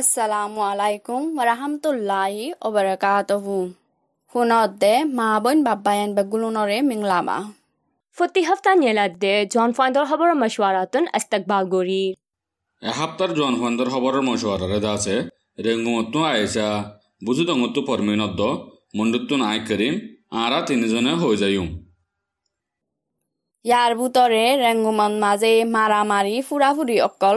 Assalamu alaikum warahmatullahi wabarakatuhu. Hunodde maabon babbayan bagulunore minglama. ফতি হাফতা নেলাদ্দে জন ফাইন্দর খবর মশওয়ারাতুন ইস্তেকবাল গরি এসপ্তাহর জন ফান্দর খবরের মশওয়ারারে দাসে রেঙ্গুমত্তু আয়েশা বুঝু দঙ্গত্তু পরমিনদ্দ মন্ডুত্তুন আয় করিম আরা তিনজনে হয়ে যাইম ইয়াৰ ভিতৰে ৰেংগুমন মাজে মাৰামাৰি ফুৰাফুৰি অকল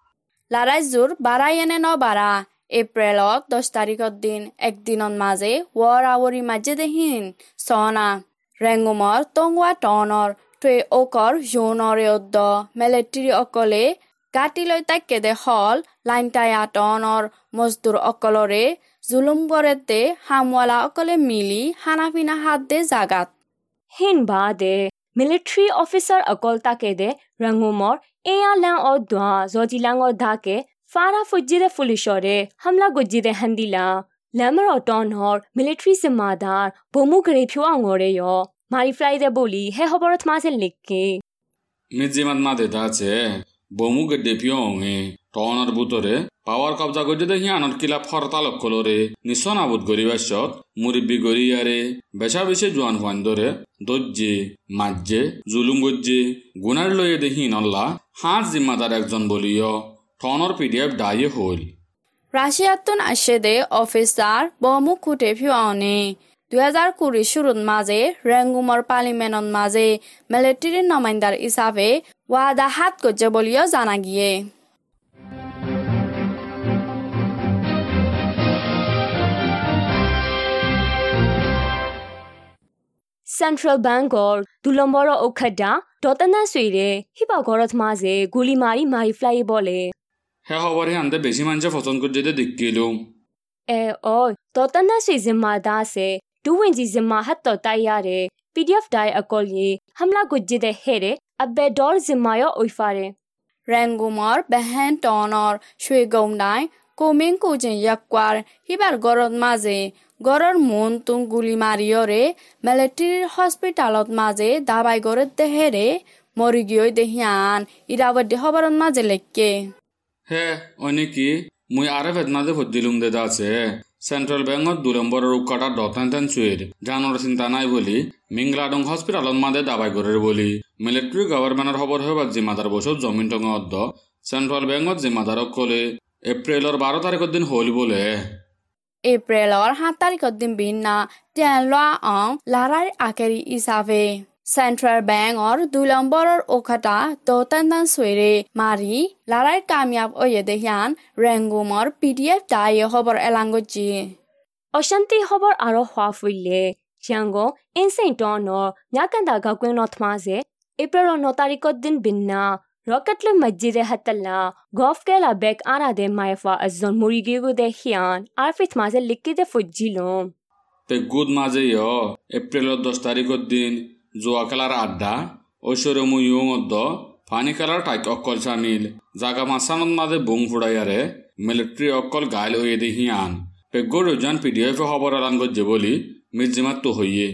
লাৰাইজোৰ বাৰাই এনে ন বাৰা এপ্ৰিলত দহ তাৰিখৰ দিন একদিনৰ মাজে ৱৰ আৱৰি মাজে দেহিন। চনা ৰেংগুমৰ টংৱা টনৰ থৈ অকৰ জোনৰে অদ্দ। মেলেট্ৰি অকলে গাঁতি লৈ তাকে দে হল। লাইনটায়া টনৰ মজদুৰ অকলৰে জুলুম গৰেতে হামৱালা অকলে মিলি খানা পিনা হাত দে জাগাত। হিন বা দে মিলিটারি অফিসার অকল তাকে দে রঙ্গমর এয়া লাং ও দোয়া জজি লাং ও ধাকে ফারা ফুজিদে ফুলিশরে হামলা গুজিদে হান্দিলা hor military হর মিলিটারি জিম্মাদার বমু গরে ফিও আঙরে ইয় মারি ফ্লাই দে বলি হে হবরত মাঝে লিখকে মিজিমাত মা da আছে বমু গেডে পিয়ঙে টনৰ বুটৰে পাৱাৰ কব্জা কৰি দে সিয়ানৰ কিলা ফৰতাল অকলৰে নিচন আবুত গৰিবাছত মুরব্বী গরিয়ারে বেশা বেশি জোয়ান হুয়ান ধরে দজ্জে, মাজ্জে, জুলুম গজ্জে, গুনার লয়ে দেখি নল্লা, হাঁস জিম্মাদার একজন বলিও টনৰ পিডিএফ ডাইয়ে হল ৰাছিয়াতোন আছে দে অফিচাৰ বমু খুটে ফিৱাওনে দুহেজাৰ কুৰি শুৰুত মাজে ৰেংগুমৰ পাৰ্লিমেণ্টৰ মাজে মিলিটাৰীৰ নমাইন্দাৰ হিচাপে ৱাদা হাত গজ্জে বুলিও জানা গিয়ে। সেন্ট্রাল ব্যাংকর দু নম্বর ওখাডা দতনা সুইরে হিবা গরত মাঝে গুলি মারি মারি ফ্লাই বলে হে খবরে আনতে বেশি মানুষে পছন্দ করে যেতে দেখিলো এ ও দতনা সুই জিম্মা দাসে দুউইনজি জিম্মা হাত্তো তাইয়ারে পিডিএফ ডাই আকলিয়ে হামলা গুজ্জিদে হেরে আব্বে ডর জিম্মায় ওইফারে ৰেংগুমৰ বেহেন টনৰ চুই গৌনাই কমিং কুজিন ইয়াকুৱাৰ সিবাৰ গৰত মাজে গড়ৰ মন তুং গুলি মাৰিয়ৰে মিলিটাৰীৰ হস্পিটালত মাজে দাবাই গড়ত দেহেৰে মৰি গিয়ে দেহিয়ান ইৰাৱতী খবৰত মাজে লেকে হে অনেকি মুই আরে ফেতনাতে ফজ্জিলুম দে আছে। সেন্ট্রাল ব্যাংকত দু নম্বরের উকাটা দতেন তেন চুয়ের জানোর চিন্তা নাই বলি। মিংলাডং হসপিটালত মাদে দাবাই করে বলি। মিলিটারি গভর্নমেন্টের খবর হবার জিম্মাদার বসত জমিন টঙে অদ্দ। সেন্ট্রাল ব্যাংকত জিম্মাদারক কলে এপ্রিলৰ বাৰ তাৰিখৰ দিন হ'ল বোলে। এপ্ৰিলৰ সাত তাৰিখৰ দিন বিনা তেওঁ লোৱা অং লাৰাৰ আখেৰি হিচাপে চেণ্ট্ৰেল বেংকৰ দুই নম্বৰৰ ওখটা দতেন তেন চুইৰে মাৰি লাৰাৰ কামিয়াব অয়ে দেহিয়ান ৰেংগুমৰ পি ডি এফ দায়ে খবৰ এলাংগজি অশান্তি আৰো হওয়া ফুইলে। জিয়াঙ্গো ইনসেন টনৰ ন্যাকান্দা নথমাজে এপ্ৰিল ন তাৰিখত দিন বিন্না রকেটলে মসজিদে হাতল্লা গফ কেলা বেক আনা দে মাইফা আজন মুরিগিগু দে হিয়ান আরফিত মাঝে লিখি দে ফুজিলম পেগুদ মাজে ইয় এপ্ৰিলৰ দহ তাৰিখৰ দিন যোৱা খেলাৰ আড্ডা ঐশ্বৰ্য মুয়ুং অদ্দ ফানি খেলাৰ টাইক অকল চামিল জাগা মাছানত মাজে বুং ফুৰাইয়াৰে মিলিটাৰী অকল গাইল হৈ দে হিয়ান পেগুৰ ৰজান পি ডি এফ খবৰ এলান গজ্জে বুলি মিৰ্জিমাতটো হৈয়ে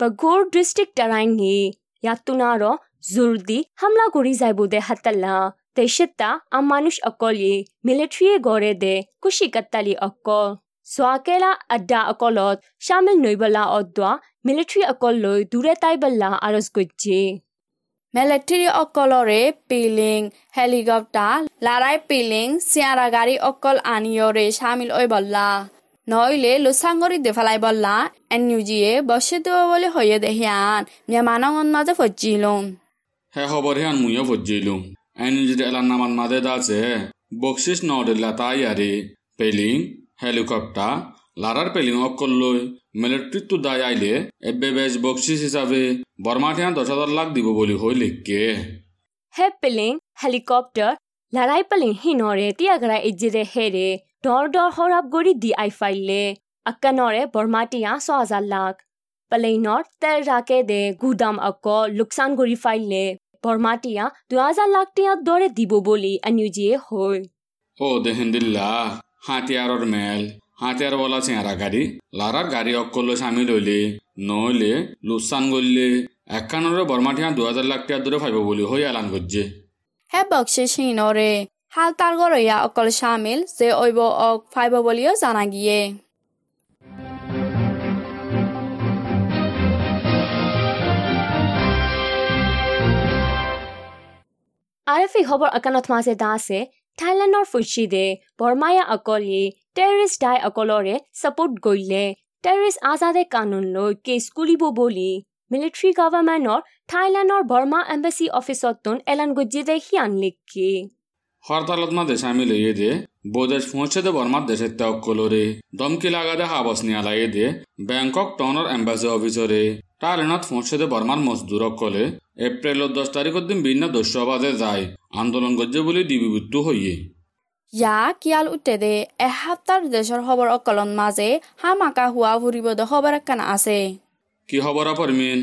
বাগুর ডিস্ট্রিক্ট টারাইঙ্গি ইয়াতুনারো জুরদি হামলা করি যাইবো দে হাতাল্লা। তেশিতা আম মানুষ অকলি মিলিটারি গড়ে দে, কুশি কাত্তালি অকল। সোয়াকেলা আড্ডা অকলত শামিল নইবলা অদ্দা মিলিটারি অকল লৈ দূরে তাইবল্লা আরজ গজ্জে। মিলিটাৰী অকলৰে পিলিং, হেলিকপ্টাৰ, লাৰাই পিলিং, চিয়াৰা গাড়ী অকল আনিয়ৰে চামিল ঐ বল্লা। নইলে লোচাংগৰি দেফালাই বল্লা, এন নিউজিয়ে বসে দেব বুলি হৈয়ে দেহিয়ান মেমানঙত মাজে ফজিলুম হে খবৰ হিয়ান মুয়ো ফজ্জিলুম এন যদি এলান নামান মাদে দাছে বকশিস নডিল্লা তাই আরে পেলিং হেলিকপ্টার লারার পেলিং অকল লৈ মিলিটারিটো দায় আইলে এবে বেশ বকশিস হিসাবে বর্মাঠিয়ান দশ হাজার লাখ দিব বলি হই লিখকে হে peeling helicopter larai palin hinore tiagara ejire here dor dor horab gori di i file akkanore bormatia so azalak paleinor tel rake de gudam akko luksan gori file bormatia 2000 lakh টাকা দরে দিব বলি আনিউজিয়ে হই। ও দেহেন্দিল্লা হাতিয়ারর মেল হাতিয়ার বলা চেহারা গাড়ি লারার গাড়ি অকল সামিল হইলে নইলে লুসান গললে একখানরে বর্মাঠিয়া দু হাজার লাখ টাকা দূরে ফাইব বলি হই এলান করছে হে বক্সে সিনরে হাল তার গরইয়া অকল সামিল যে ওইব অক ফাইব বলিও জানা গিয়ে। আৰফি খবৰ আকানত মাজে দা আছে থাইলেণ্ডৰ ফুচি দে বৰমায়া অকলে টেৰিষ্ট ডাই অকলৰে ছাপোৰ্ট গৈলে টেৰিষ্ট আজাদে কানুন লৈ কেছ কুলিব বুলি মিলিটাৰী গভৰ্ণমেণ্টৰ থাইলেণ্ডৰ বৰ্মা এম্বেচি অফিচত তোন এলান গুজি দে সিয়ান লিখি। হৰতালত মা দেশ আমি লৈয়ে দিয়ে বৈদেশ পহঁচে দে বৰ্মাত দেশে তেওঁক কলৰে দমকি লাগা দে হাবস নিয়া নিয়ালাইয়ে দিয়ে বেংকক টাউনৰ এম্বেচি অফিচৰে। টালেনত পৌঁছে দে বর্মার মজদুর কলে এপ্রিলের দশ তারিখের দিন ভিন্ন দস্যবাদে যায়। আন্দোলন করছে বলে ডিবিভূত হইয়ে। ইয়া কিয়াল উঠে দে এসপ্তাহ দেশৰ খবৰ অকলন মাজে হামাকা হোৱা ফুৰিব দে খবৰ একান আছে। কি খবর পরমিন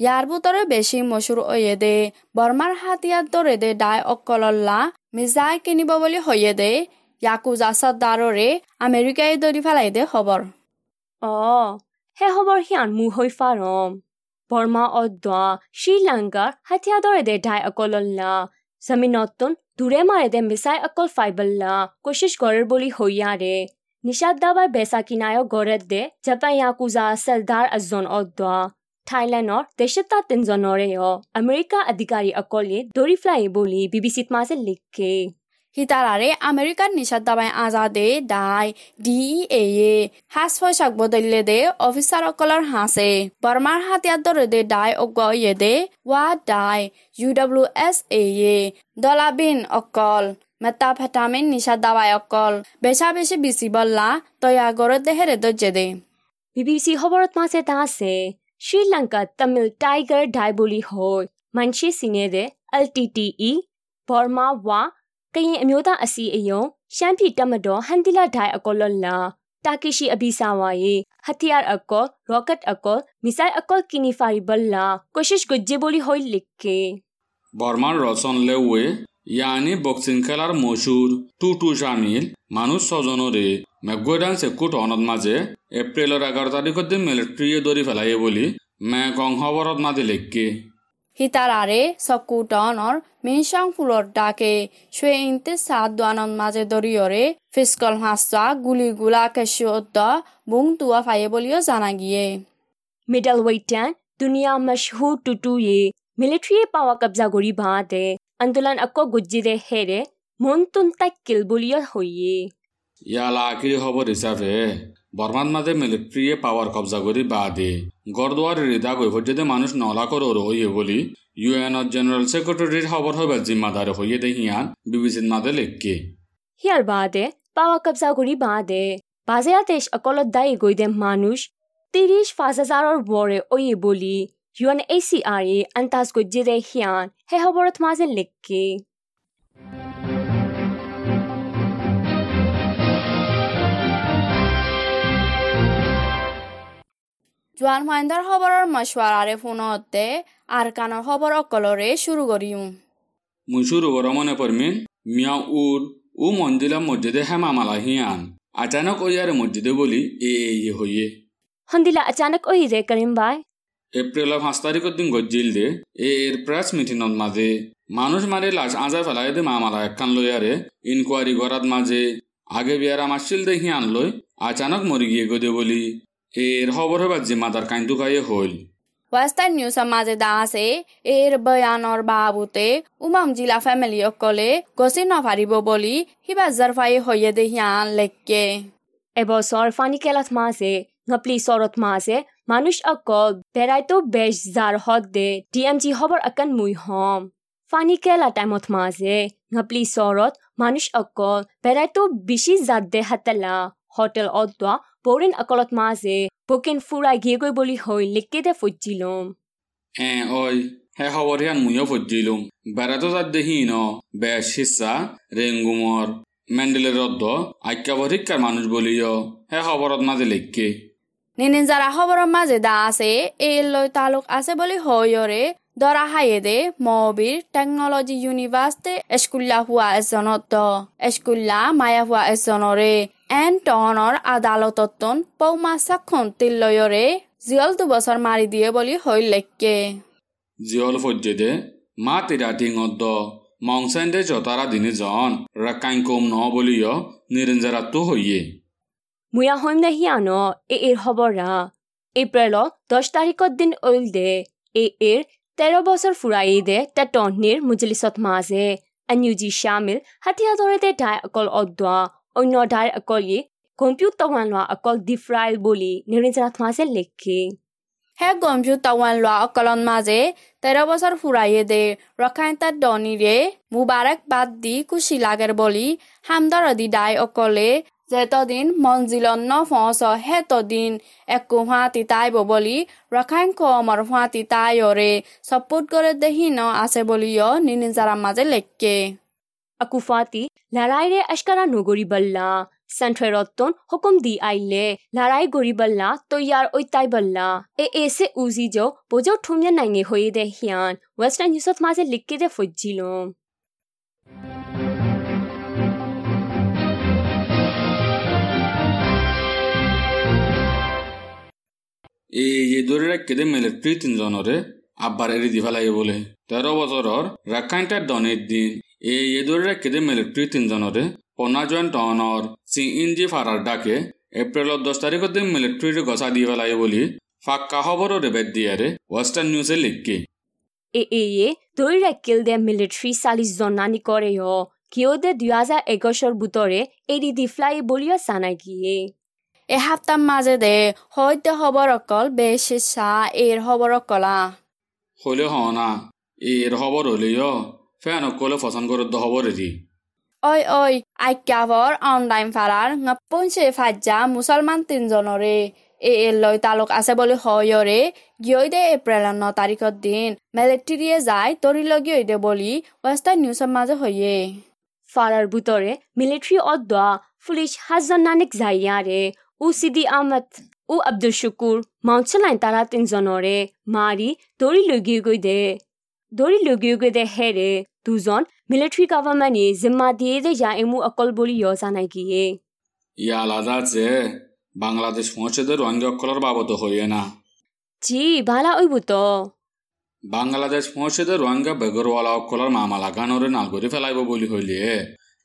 ইয়াৰ ভিতৰে বেছি মচুৰ অয়ে দে বৰ্মাৰ হাতিয়াৰ দৰে দে দাই অকলল্লা মিজাই কিনিব বুলি হৈয়ে দে ইয়াকুজা চৰ্দাৰৰে আমেৰিকাই দৰি ফেলাই দে খবৰ। অ সেই সময় সি আনমো হৈ ফাৰম বৰ্মা অদ্বা শ্ৰীলংকাৰ হাতীয়াদৰে দে ঢাই অকল্লা জমিনতন দূৰে মাৰে দে মিছাই অকল ফাইবল্লা কোচিছ গড়ৰ বুলি হৈয়াৰে নিচাদ দাবাৰ বেচা কিনায়ক গড়ে দে জাপায়া কুজা চেলদাৰ এজন অদ্বা থাইলেণ্ডৰ দেশত্তা তিনজনৰে অ আমেৰিকা আধিকাৰী অকলে দৌৰি ফ্লাই বুলি বিবিচিত মাজে লিখে হিতালাৰে আমেৰিকাত নিশাদ দাবাই আজাদে দাই ডি এ এ সাজ পোছাক বদলিলে দে অফিচাৰসকলৰ হাঁচে বৰ্মাৰ হাতিয়ার দরে দে দাই অগুৱাইয়ে দে ৱা die U W S A A দলাবিন অকল মেতা ভেটামিন নিশাদ দাবায় অকল বেচা বেছি বিচি বল্লা তয়া গর দেহেৰে দৰ্জে দে বিবিসি খবরত মাছে তা আছে শ্ৰীলংকাত তামিল টাইগাৰ ডাই বুলি হয় মানসি সিঙে দে এল টি টি ই বৰ্মা ৱা ကရင်အမျိုးသားအစည်းအယုံရှမ်းပြည်တပ်မတော်ဟန်တီလာဒိုင်အကောလလာတာကီရှိအဘီဆာဝါယေဟတီယာအကောရော့ကတ်အကောမီဆိုင်အကောကီနီဖာရီဘလာကိုရှိရှ်ကိုဂျေဘိုလီဟိုလိကေ বর্মার রচন লেউয়ে ইয়ানি বক্সিং খেলার মশুর টুটু শামিল মানুষ স্বজনরে মেঘান সেকুট অনত মাঝে এপ্রিলের এগারো তারিখের দিন মিলিট্রিয়ে দরি ফেলাইয়ে বলি মেকং খবরত মাঝে লেখকে Hitarare sokuton or minshang fulor dake shwe inte sad duanon maje doriore fiskol hasa guli gula keshi otta bung tua faye bolio zanagiye. Middle weight tan dunia mashhur tutu ye military power kabza gori bhaate andolan akko gujjire here montun tak kilbulia hoye. ইয়ালা কি হব দিছাফে বর্মার মাঝে মিলিট্রিয়ে পাওয়ার কবজা করি বাদে। গরদুয়ার রিদা গই পর্যন্ত মানুষ নলা করে হইয়ে বলি। ইউএনর জেনারেল সেক্রেটারির খবর হইবার জিম্মাদার হইয়ে দেহিয়ান বিবিসির মাঝে লেখকে। হিয়ার বাদে, পাওয়া কবজা করি বাদে। বাজেয়াতেশ অকলত দায়ী গইদে মানুষ। তিরিশ পাঁচ হাজাৰৰ বৰে অয়ে বলি। ইউএন এ চি আৰ এ আন্তাজ গজ্জিৰে হিয়ান। হে খবৰত মাজে লেখকে। জোৱান মাইণ্ডাৰ খবৰৰ মছৱাৰাৰে ফোনতে আৰকানৰ খবৰ অকলৰে শুৰু কৰিম। মুসুর মনে পড়মিন মিয়া উর ও মন্দিলা মসজিদে হেমা মালা হিয়ান আচানক ওয়ারে মসজিদে বলি এ এ ইয়ে হইয়ে হন্দিলা আচানক অহি ৰে কৰিম বাই। এপ্রিলের পাঁচ তারিখের দিন গজ্জিল দে এ এর প্রেস মিটিংত মাঝে মানুষ মারে লাশ আজা ফেলাই দে মামালা একখান লইয়ারে ইনকোয়ারি করাত মাঝে আগে বিয়ারা মাসছিল দে হিয়ান লই আচানক মরি গিয়ে গদে বলি। এর খবর হবার জিম্মাদার কাইন্দু খাইয়ে হইল ৱেষ্টাৰ্ণ নিউজৰ মাজে দা আছে এইৰ বয়ানৰ বাবুতে উমাম জিলা ফেমিলি অকলে গছি নভাৰিব বুলি সিবাজাৰ ফাই হৈয়ে দে হিয়ান লেখকে এবছৰ ফানি কেলাত মাছে ngapli sorot mase manush akol beraito besh zar hot de dmg hobar akan mui hom fani kela timot mase ngapli sorot manush akol beraito bishi zat de hatala hotel odwa borin akolot mase bokin furai gie goi boli hoi likke de fujilom এ ওই হে খবর হিয়ান মুইও ফজ্জিলুম বেড়াতো যার দেহি ন বেশ হিসা রেঙ্গুমর মেন্ডেলের রদ্দ আজ্ঞাবর শিক্ষার মানুষ বলিও হে খবরত মাঝে লেখকে নিনিন যারা খবরের মাঝে দা আছে এই লই তালুক আছে বলি হয়রে দরা হাইয়েদে মবির টেকনলজি ইউনিভার্সিটি স্কুল্লা হুয়া এজনত স্কুল্লা মায়া হুয়া এজনরে এন টনৰ আদালততন পৌমা সাক্ষণ তিল্লয়ৰে জিয়ল দুবছৰ মাৰি দিয়ে বুলি হৈ লেখকে। জিয়ল ফজ্জেদে মা তিরা টিঙত মংসেন্ডে চতারা দিনে জন রাকাইন কম ন বলিও নিরঞ্জারা তো হইয়ে মুয়া হইম দেহি আনো এ এর খবরা এপ্রিলত দশ তারিখত দিন ওইল দে এ এর তেৰ বছৰ ফুৰাই দে টেটনিৰ মুজলিছত মাজে। এনিউজি শামিল হাতিয়া দৰে দে ডাই অকল অদোৱা অন্য ধাৰ অকল কম্পিউটাৰ লোৱা অকল ডিফ্ৰাইল বুলি নিৰঞ্জনাথ মাজে লেখে সেই কম্পিউটাৰ লোৱা অকলৰ মাজে তেৰ বছৰ ফুৰাইয়ে দে ৰখাইতাৰ দনিৰে মোবাৰক বাদ দি কুচি লাগে বুলি হামদৰ অধি অকলে যেতদিন মঞ্জিলত ন ফচ সেতদিন একো হোৱা তিতাই ববলি ৰখাইং কমৰ হোৱা তিতাইৰে চপুত গড়ে দেহি ন আছে বুলিও নিনিজাৰাম মাজে লেখকে আকুফাতি লাৰাইৰে আশকাৰা নগৰী বল্লা সেন্ট্ৰেৰতন হুকুম দি আইলে লাৰাই গৰি বল্লা তৈয়াৰ ঐতাই বল্লা এ এসে উজি যো বোজো ঠুমিয়া নাইঙে হয়ে দে হিয়ান ওয়েস্টার্ন নিউজত মাঝে লিখকে দে ফজ্জিলম এই এদরে রাখকে মিলিটারি তিনজনরে আব্বার এরি দি ফেলাই বলে তেরো বছরর রাখাইনটার দনের দিন এই এদরে রাখকে মিলিটারি তিনজনরে পনা জয়েন্ট টনর চি ইঞ্জি ফারার ডাকে এপ্রিলত দশ তারিখের দিন মিলিটারির গছা দি ফেলাই বলি ফাক্কা খবরও রেবেদ দিয়ারে ওয়েস্টার্ন নিউজে লিখকে। এ এ এ দৈ ৰাখিল দে মিলিটাৰী চালিছ জনানি কৰে অ কিয় দে দুই হাজাৰ এগছৰ বুটৰে এৰি দি ফ্লাই বুলিও জানাই গিয়ে এসপ্তাহ মাজে দে সত্য খবৰ অকল বেছি চা এৰ খবৰ অকলা। হলে হনা এর খবর হলেও অকলে ফসান করে দ খবর এরি ঐ ঐ আজ্ঞাভৰ অনলাইন মুছলমান তিনজনৰে। এ এ, লৈ তালুক আছে বুলি হয়ৰে। গিয়ৈ দে এপ্ৰিলৰ ন তাৰিখৰ দিন। মেলেট্ৰিয়ে যায়, তৰি লগিয়ৈ দে বুলি ৱেষ্টাৰ্ণ নিউজৰ মাজে হয়ে ফাৰাৰ বুটৰে মিলিটাৰী অদ্দা পুলিচ হাজন নানিক উ চিদি আহমদ উ আব্দুল শুকুৰ মাউঞ্চলাইন তাৰা তিনজনৰে। মাৰি দৌৰি লগিয়ে গৈ দে। দৌৰি লগিয়ে গৈ দে হেৰে দুজন মিলিটাৰী গভৰ্ণমেণ্টে জিম্মা দিয়ে দে যা এমু অকল বুলি ইয় জানাই গিয়ে ইয়া আলাদা আছে বাংলাদেশ পৌঁছেদের রোহিঙ্গা অকলের বাবদ হইয়ে না জি ভালা ওই বুট বাংলাদেশ পৌঁছেদের রোহিঙ্গা বেগরওয়ালা অকলের মামা লাগানোরে নালগরি ফেলাইব বলি হইলে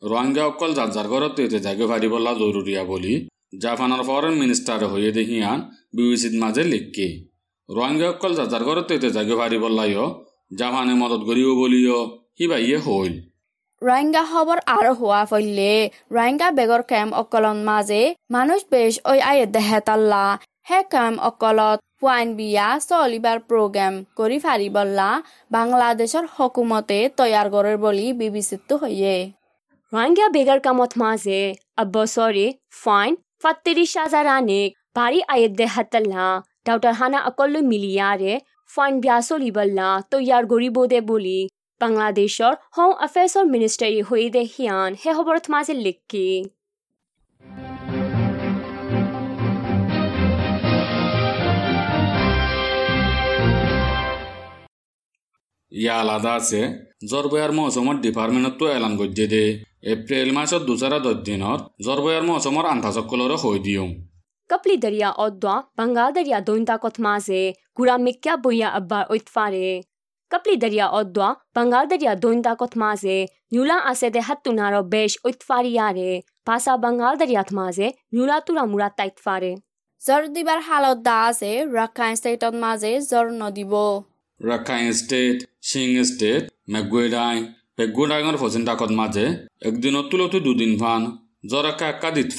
রোহিঙ্গা অকল যার যার ঘরত এতে জাগে ভারি বলা জরুরিয়া বলি জাপানের ফরেন মিনিস্টার হইয়ে দেহিয়ান বিবিসির মাঝে লিখকে রোহিঙ্গা অকল যার যার ঘরত এতে জাগে ভারি বললাইও জাপানে মদত করিব বলিও হিবা ইয়ে হইল ৰোহিংগা খবৰ আৰু হোৱা ফলে ৰোহিংগা বেগৰ কেম্প অকলন মাজে মানুহ বেছ ঐ আয়ে দেহে তাল্লা। হে কেম্প অকলত ৱাইন বিয়া চলিবাৰ প্ৰগ্ৰেম কৰি ফাৰিবল্লা বাংলাদেশৰ হকুমতে তৈয়াৰ কৰে বুলি বিবেচিত হয়ে রোহিঙ্গা বেগার কামত মাঝে আব্বসরে ফাইন ফাত্তিরিশ হাজার আনেক বাড়ি আয়ের দে হাতাল্লা ডাউটার হানা অকল্ল মিলিয়ারে ফাইন ব্যাসলি বলনা তৈয়াৰ গৰিবদে বুলি বাংলাদেশৰ হোম এফেয়াৰ্চৰ মিনিষ্টাৰী হৈ দে হিয়ান হে শেহবৰত মাজে লিখি ইয়া আলাদা আছে জৰবয়াৰ মৌচুমত ডিপাৰ্টমেণ্টতো এলান কৰি দিয়ে দে এপ্ৰিল মাহত দুজাৰ দহ দিনত জৰবয়াৰ মৌচুমৰ আন্ধাচকলৰে হৈ দিওঁ কপলি দরিয়া অদ্দা বাঙ্গাল দরিয়া দৈন্তাকত মাঝে গুড়া মিক্যা বইয়া আব্বার ঐতফারে কপলি দরিয়া অদ্দা বাঙ্গাল দরিয়া দৈন্তাকত মাঝে নিউলা আছে দে হাত্তুনারো বেশ ঐতফারিয়ারে পাসা বাঙ্গাল দরিয়াত মাঝে নিউলা তুরা মুরা তাইতফারে জ্বৰ দিবাৰ হালত দা আছে ৰাখাইন ষ্টেটত মাজে জ্বৰ নদিব রাখাইন স্টেট সিং স্টেট মেগুয়েডাই পেগুডাইঙর ফসিনটাকত মাঝে একদিনত তুলতো দুদিন ফান জ্বর একা একা দিত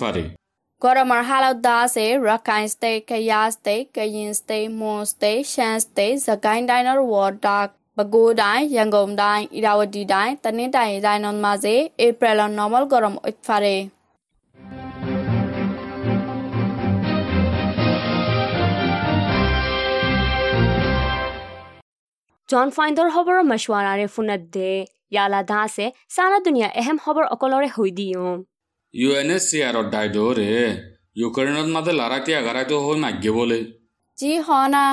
ফারে গৰমৰ হালত দা আছে Rakhine state Kayah state Kayin state Mon state Shan state Sagaing ডাইনৰ ward ডাক বাগোডাই য়াংগমডাই ইৰাৱতীডাই তানিটাই ডাইনৰ মাজে এপ্ৰিলৰ নমল গৰম উৎফাৰে জন ফাইণ্ডৰ খবৰৰ মছৱাৰাৰে ফোনত দে ইয়ালা দা আছে সাৰা দুনিয়া এহেম খবৰ অকলৰে হৈ দিওঁ ইউ এন এছ চি আৰৰ দায়িত্বৰে ইউক্ৰেইনত মাজে লাৰাতি আগাৰাইতো হৈ মাগ্য বোলে। জি হনা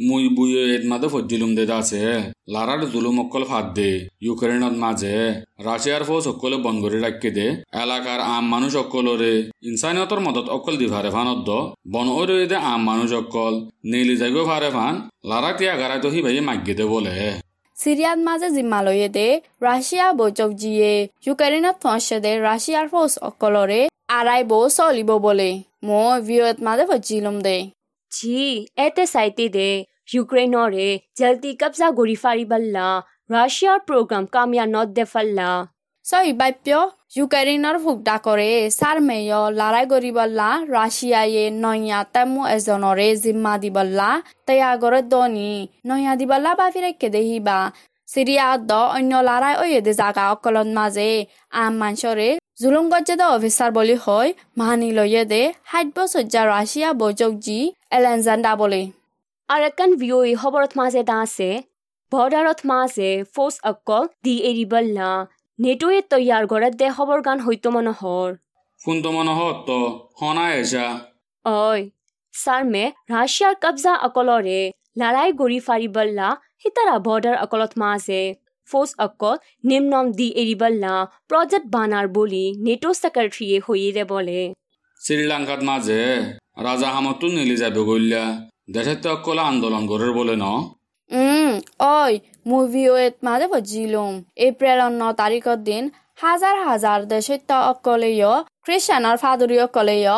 মুই বুয়ে এত মাদে ফজ্জিলুম দে আছে। লারার জুলুম অকল ফাঁদ দে। ইউক্রেনত মাঝে রাশিয়ার ফৌজ সকলে বন করে রাখকে দে। এলাকার আম মানুষ অকলরে ইনসানিয়তর মদত অকল দি ভারে ফানত বন ওরে দে আম মানুষ অকল নেলি যাইগো ভারে ফান লারা তিয়া গারাই তো হি ভাই মাগ্গে দে বলে। সিরিয়াত মাঝে জিম্মা লয়ে দে। রাশিয়া বৈঠক জিয়ে। ইউক্রেইনত ফসে দে। রাশিয়ার ফৌজ অকলরে আড়াইব চলিব বলে। মই ভিঅত মাঝে লম দে। জি, এতে চাইতে দে। ইউক্ৰেইনৰে জলদি কব্জা ফারি ফাৰিবল্লা। ৰাছিয়াৰ প্ৰগ্ৰাম কামিয়া নদ দে ফাল্লা ভোগদা কৰে ছাৰ মেয় লৰাই কৰিবল্লা ৰাছিয়ায়ে নয়া তেমু এজনৰে জিম্মা দিবল্লা তৈয়াগৰত দনি নয়া দিবল্লা বাফিৰে কেদেহিবা চিৰিয়াত দ অন্য লৰাই অয়েদে জাগা অকলত মাজে আম মাঞ্চৰে জুলুম গজ্জেদ অফিচাৰ বুলি হয় মানি লয়ে দে সাত বছৰ ৰাছিয়া বৈজক জি এলেনজাণ্ডা বলে আৰু একান ভিঅই খবৰত মাজে দা আছে বৰ্ডাৰত মাজে ফৌজ অকল দি এৰিবল্লা নেটোৱে তৈয়াৰ ঘৰত দে খবৰ গান হয়তো মনোহৰ। ফোন তো মনে হত তো হনাই এসা অই ছাৰমে ৰাছিয়াৰ কব্জা অকলৰে লৰাই গৰি ফাৰিবল্লা সিতাৰা বৰ্ডাৰ অকলত মাজে। ফৌজ অকল নিম্নম দি এৰিবল্লা প্ৰজেক্ট বানাৰ বুলি নেটো ছেক্ৰেটাৰীয়ে হৈয়ে বলে। শ্ৰীলঙ্কাত মাঝে ৰাজা হামতো নেলি যাবে গইলা দেশেৰ তো অকলে আন্দোলন গড়েৰ বলে ন? মুভি ওয়েত মাঝে ফজিলুম এপ্রিলৰ ন তাৰিখৰ দিন হাজাৰ হাজাৰ দেশত্য অকলেয় খ্ৰীষ্টানৰ ফাদৰী অকলেয়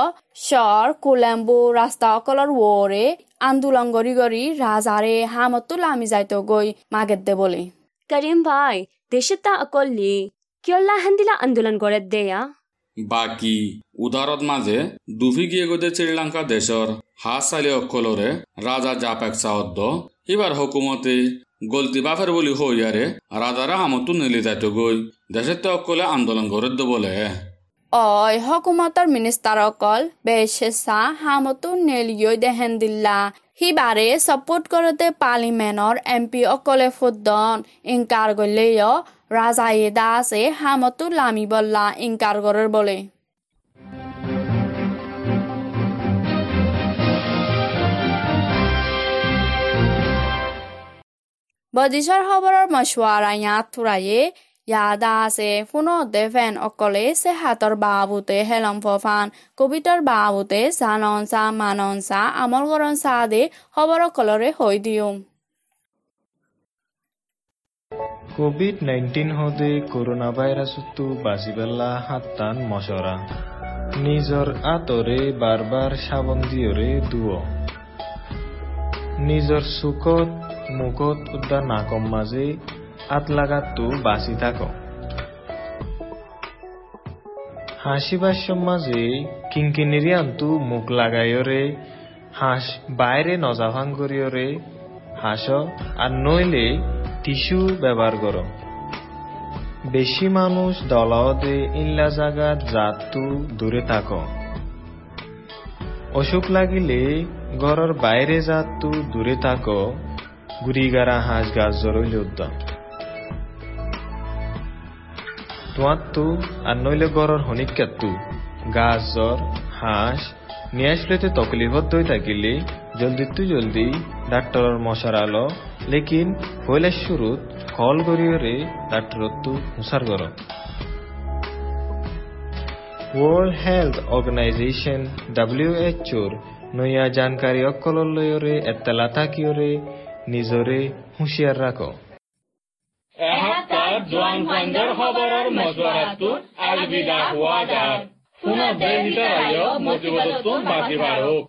শৰ কোলেম্বু ৰাস্তা অকলৰ ৱৰে আন্দোলন কৰি কৰি ৰাজাৰে হামতো লামি যাইতো গৈ মাগেত দে বলে। করিম ভাই দেশতা অকল্লি কিয়ল্লা হান্দিলা আন্দোলন গড়ত দেয়া? বাকি উদারত মাঝে দুফি গিয়ে গদে শ্রীলঙ্কা দেশর হাত সালি অকলরে রাজা জাপেক সাহদ্দ এবার হুকুমতে গলতি বাফের বলি হইয়ারে রাজারা হামতো নেলি যাইতো গই। দেশের তো অকলে আন্দোলন গড়ে বলে। অই হকুমতৰ মিনিষ্টাৰ অকল বেচেচা হামতো নেলিয়ৈ দেহেন দিল্লা। সিবাৰে ছাপোৰ্ট কৰোঁতে পাৰ্লিমেণ্টৰ এম পি অকলে ফুদ্দন। ইনকাৰ গলেয় ৰাজায়ে দাসে হামতো লামি বল্লা ইনকাৰ কৰৰ বলে। বদিশৰ খবৰৰ মছৱাৰা ইয়াত থুৰায়ে ইয়াদা আছে ফোনো দেফেন অকলে সেহাতৰ বাবুতে হেলম ফফান কবিতাৰ বাবুতে জানন চা মানন চা আমল কৰণ চা দে খবৰ অকলৰে হৈ দিওঁ কোভিড নাইন্টিন হদে করোনা ভাইরাসতো বাঁচিবেলা হাত্তান মশরা নিজর আতরে বারবার সাবন দিয়রে দুয় নিজর চুকত মুখত উদ্দা নাকম মাঝে লাগাতো বাঁচি থাক। হাসিবার মাঝে কিঙ্কিনিরি আনতু মুখ লাগাইয়রে হাঁস বাইরে নজাভাং করিয়রে হাস আর নইলে টিস্যু ব্যবহার কর। বেশি মানুষ দলাওতে ইল্লা জাগাত জাতু দূরে থাক। অসুখ লাগিলে ঘরের বাইরে জাতু দূরে থাক। গাছ জরইলে উদ্যম তোয়াত্তু আর নইলে গড়র হনিকাত্তু গাছ, জ্বর, হাঁস, নিয়ে আসলেতে তকলিফত দই থাকিলে। জলদি তু জলদি ডাক্তরর মশার আলো। লেকিন হইলে শুরুত কল গরিয়রে ডাক্তরত্তু হুসার গর ওয়ার্ল্ড হেলথ অর্গানাইজেশন ডাব্লিউএচওর নয়া জানকারী অকলর লয়রে এত্তালা থাকিয়রে নিজরে হুঁশিয়ার রাখো। এসপ্তাহ জোৱান ফাইণ্ডৰ খবৰৰ মজুৱাৰাটোত আগবিদা হোৱা যাৰ পুনৰ দেহ ভিতৰত মজিবতটো বাজি বাঢ়ক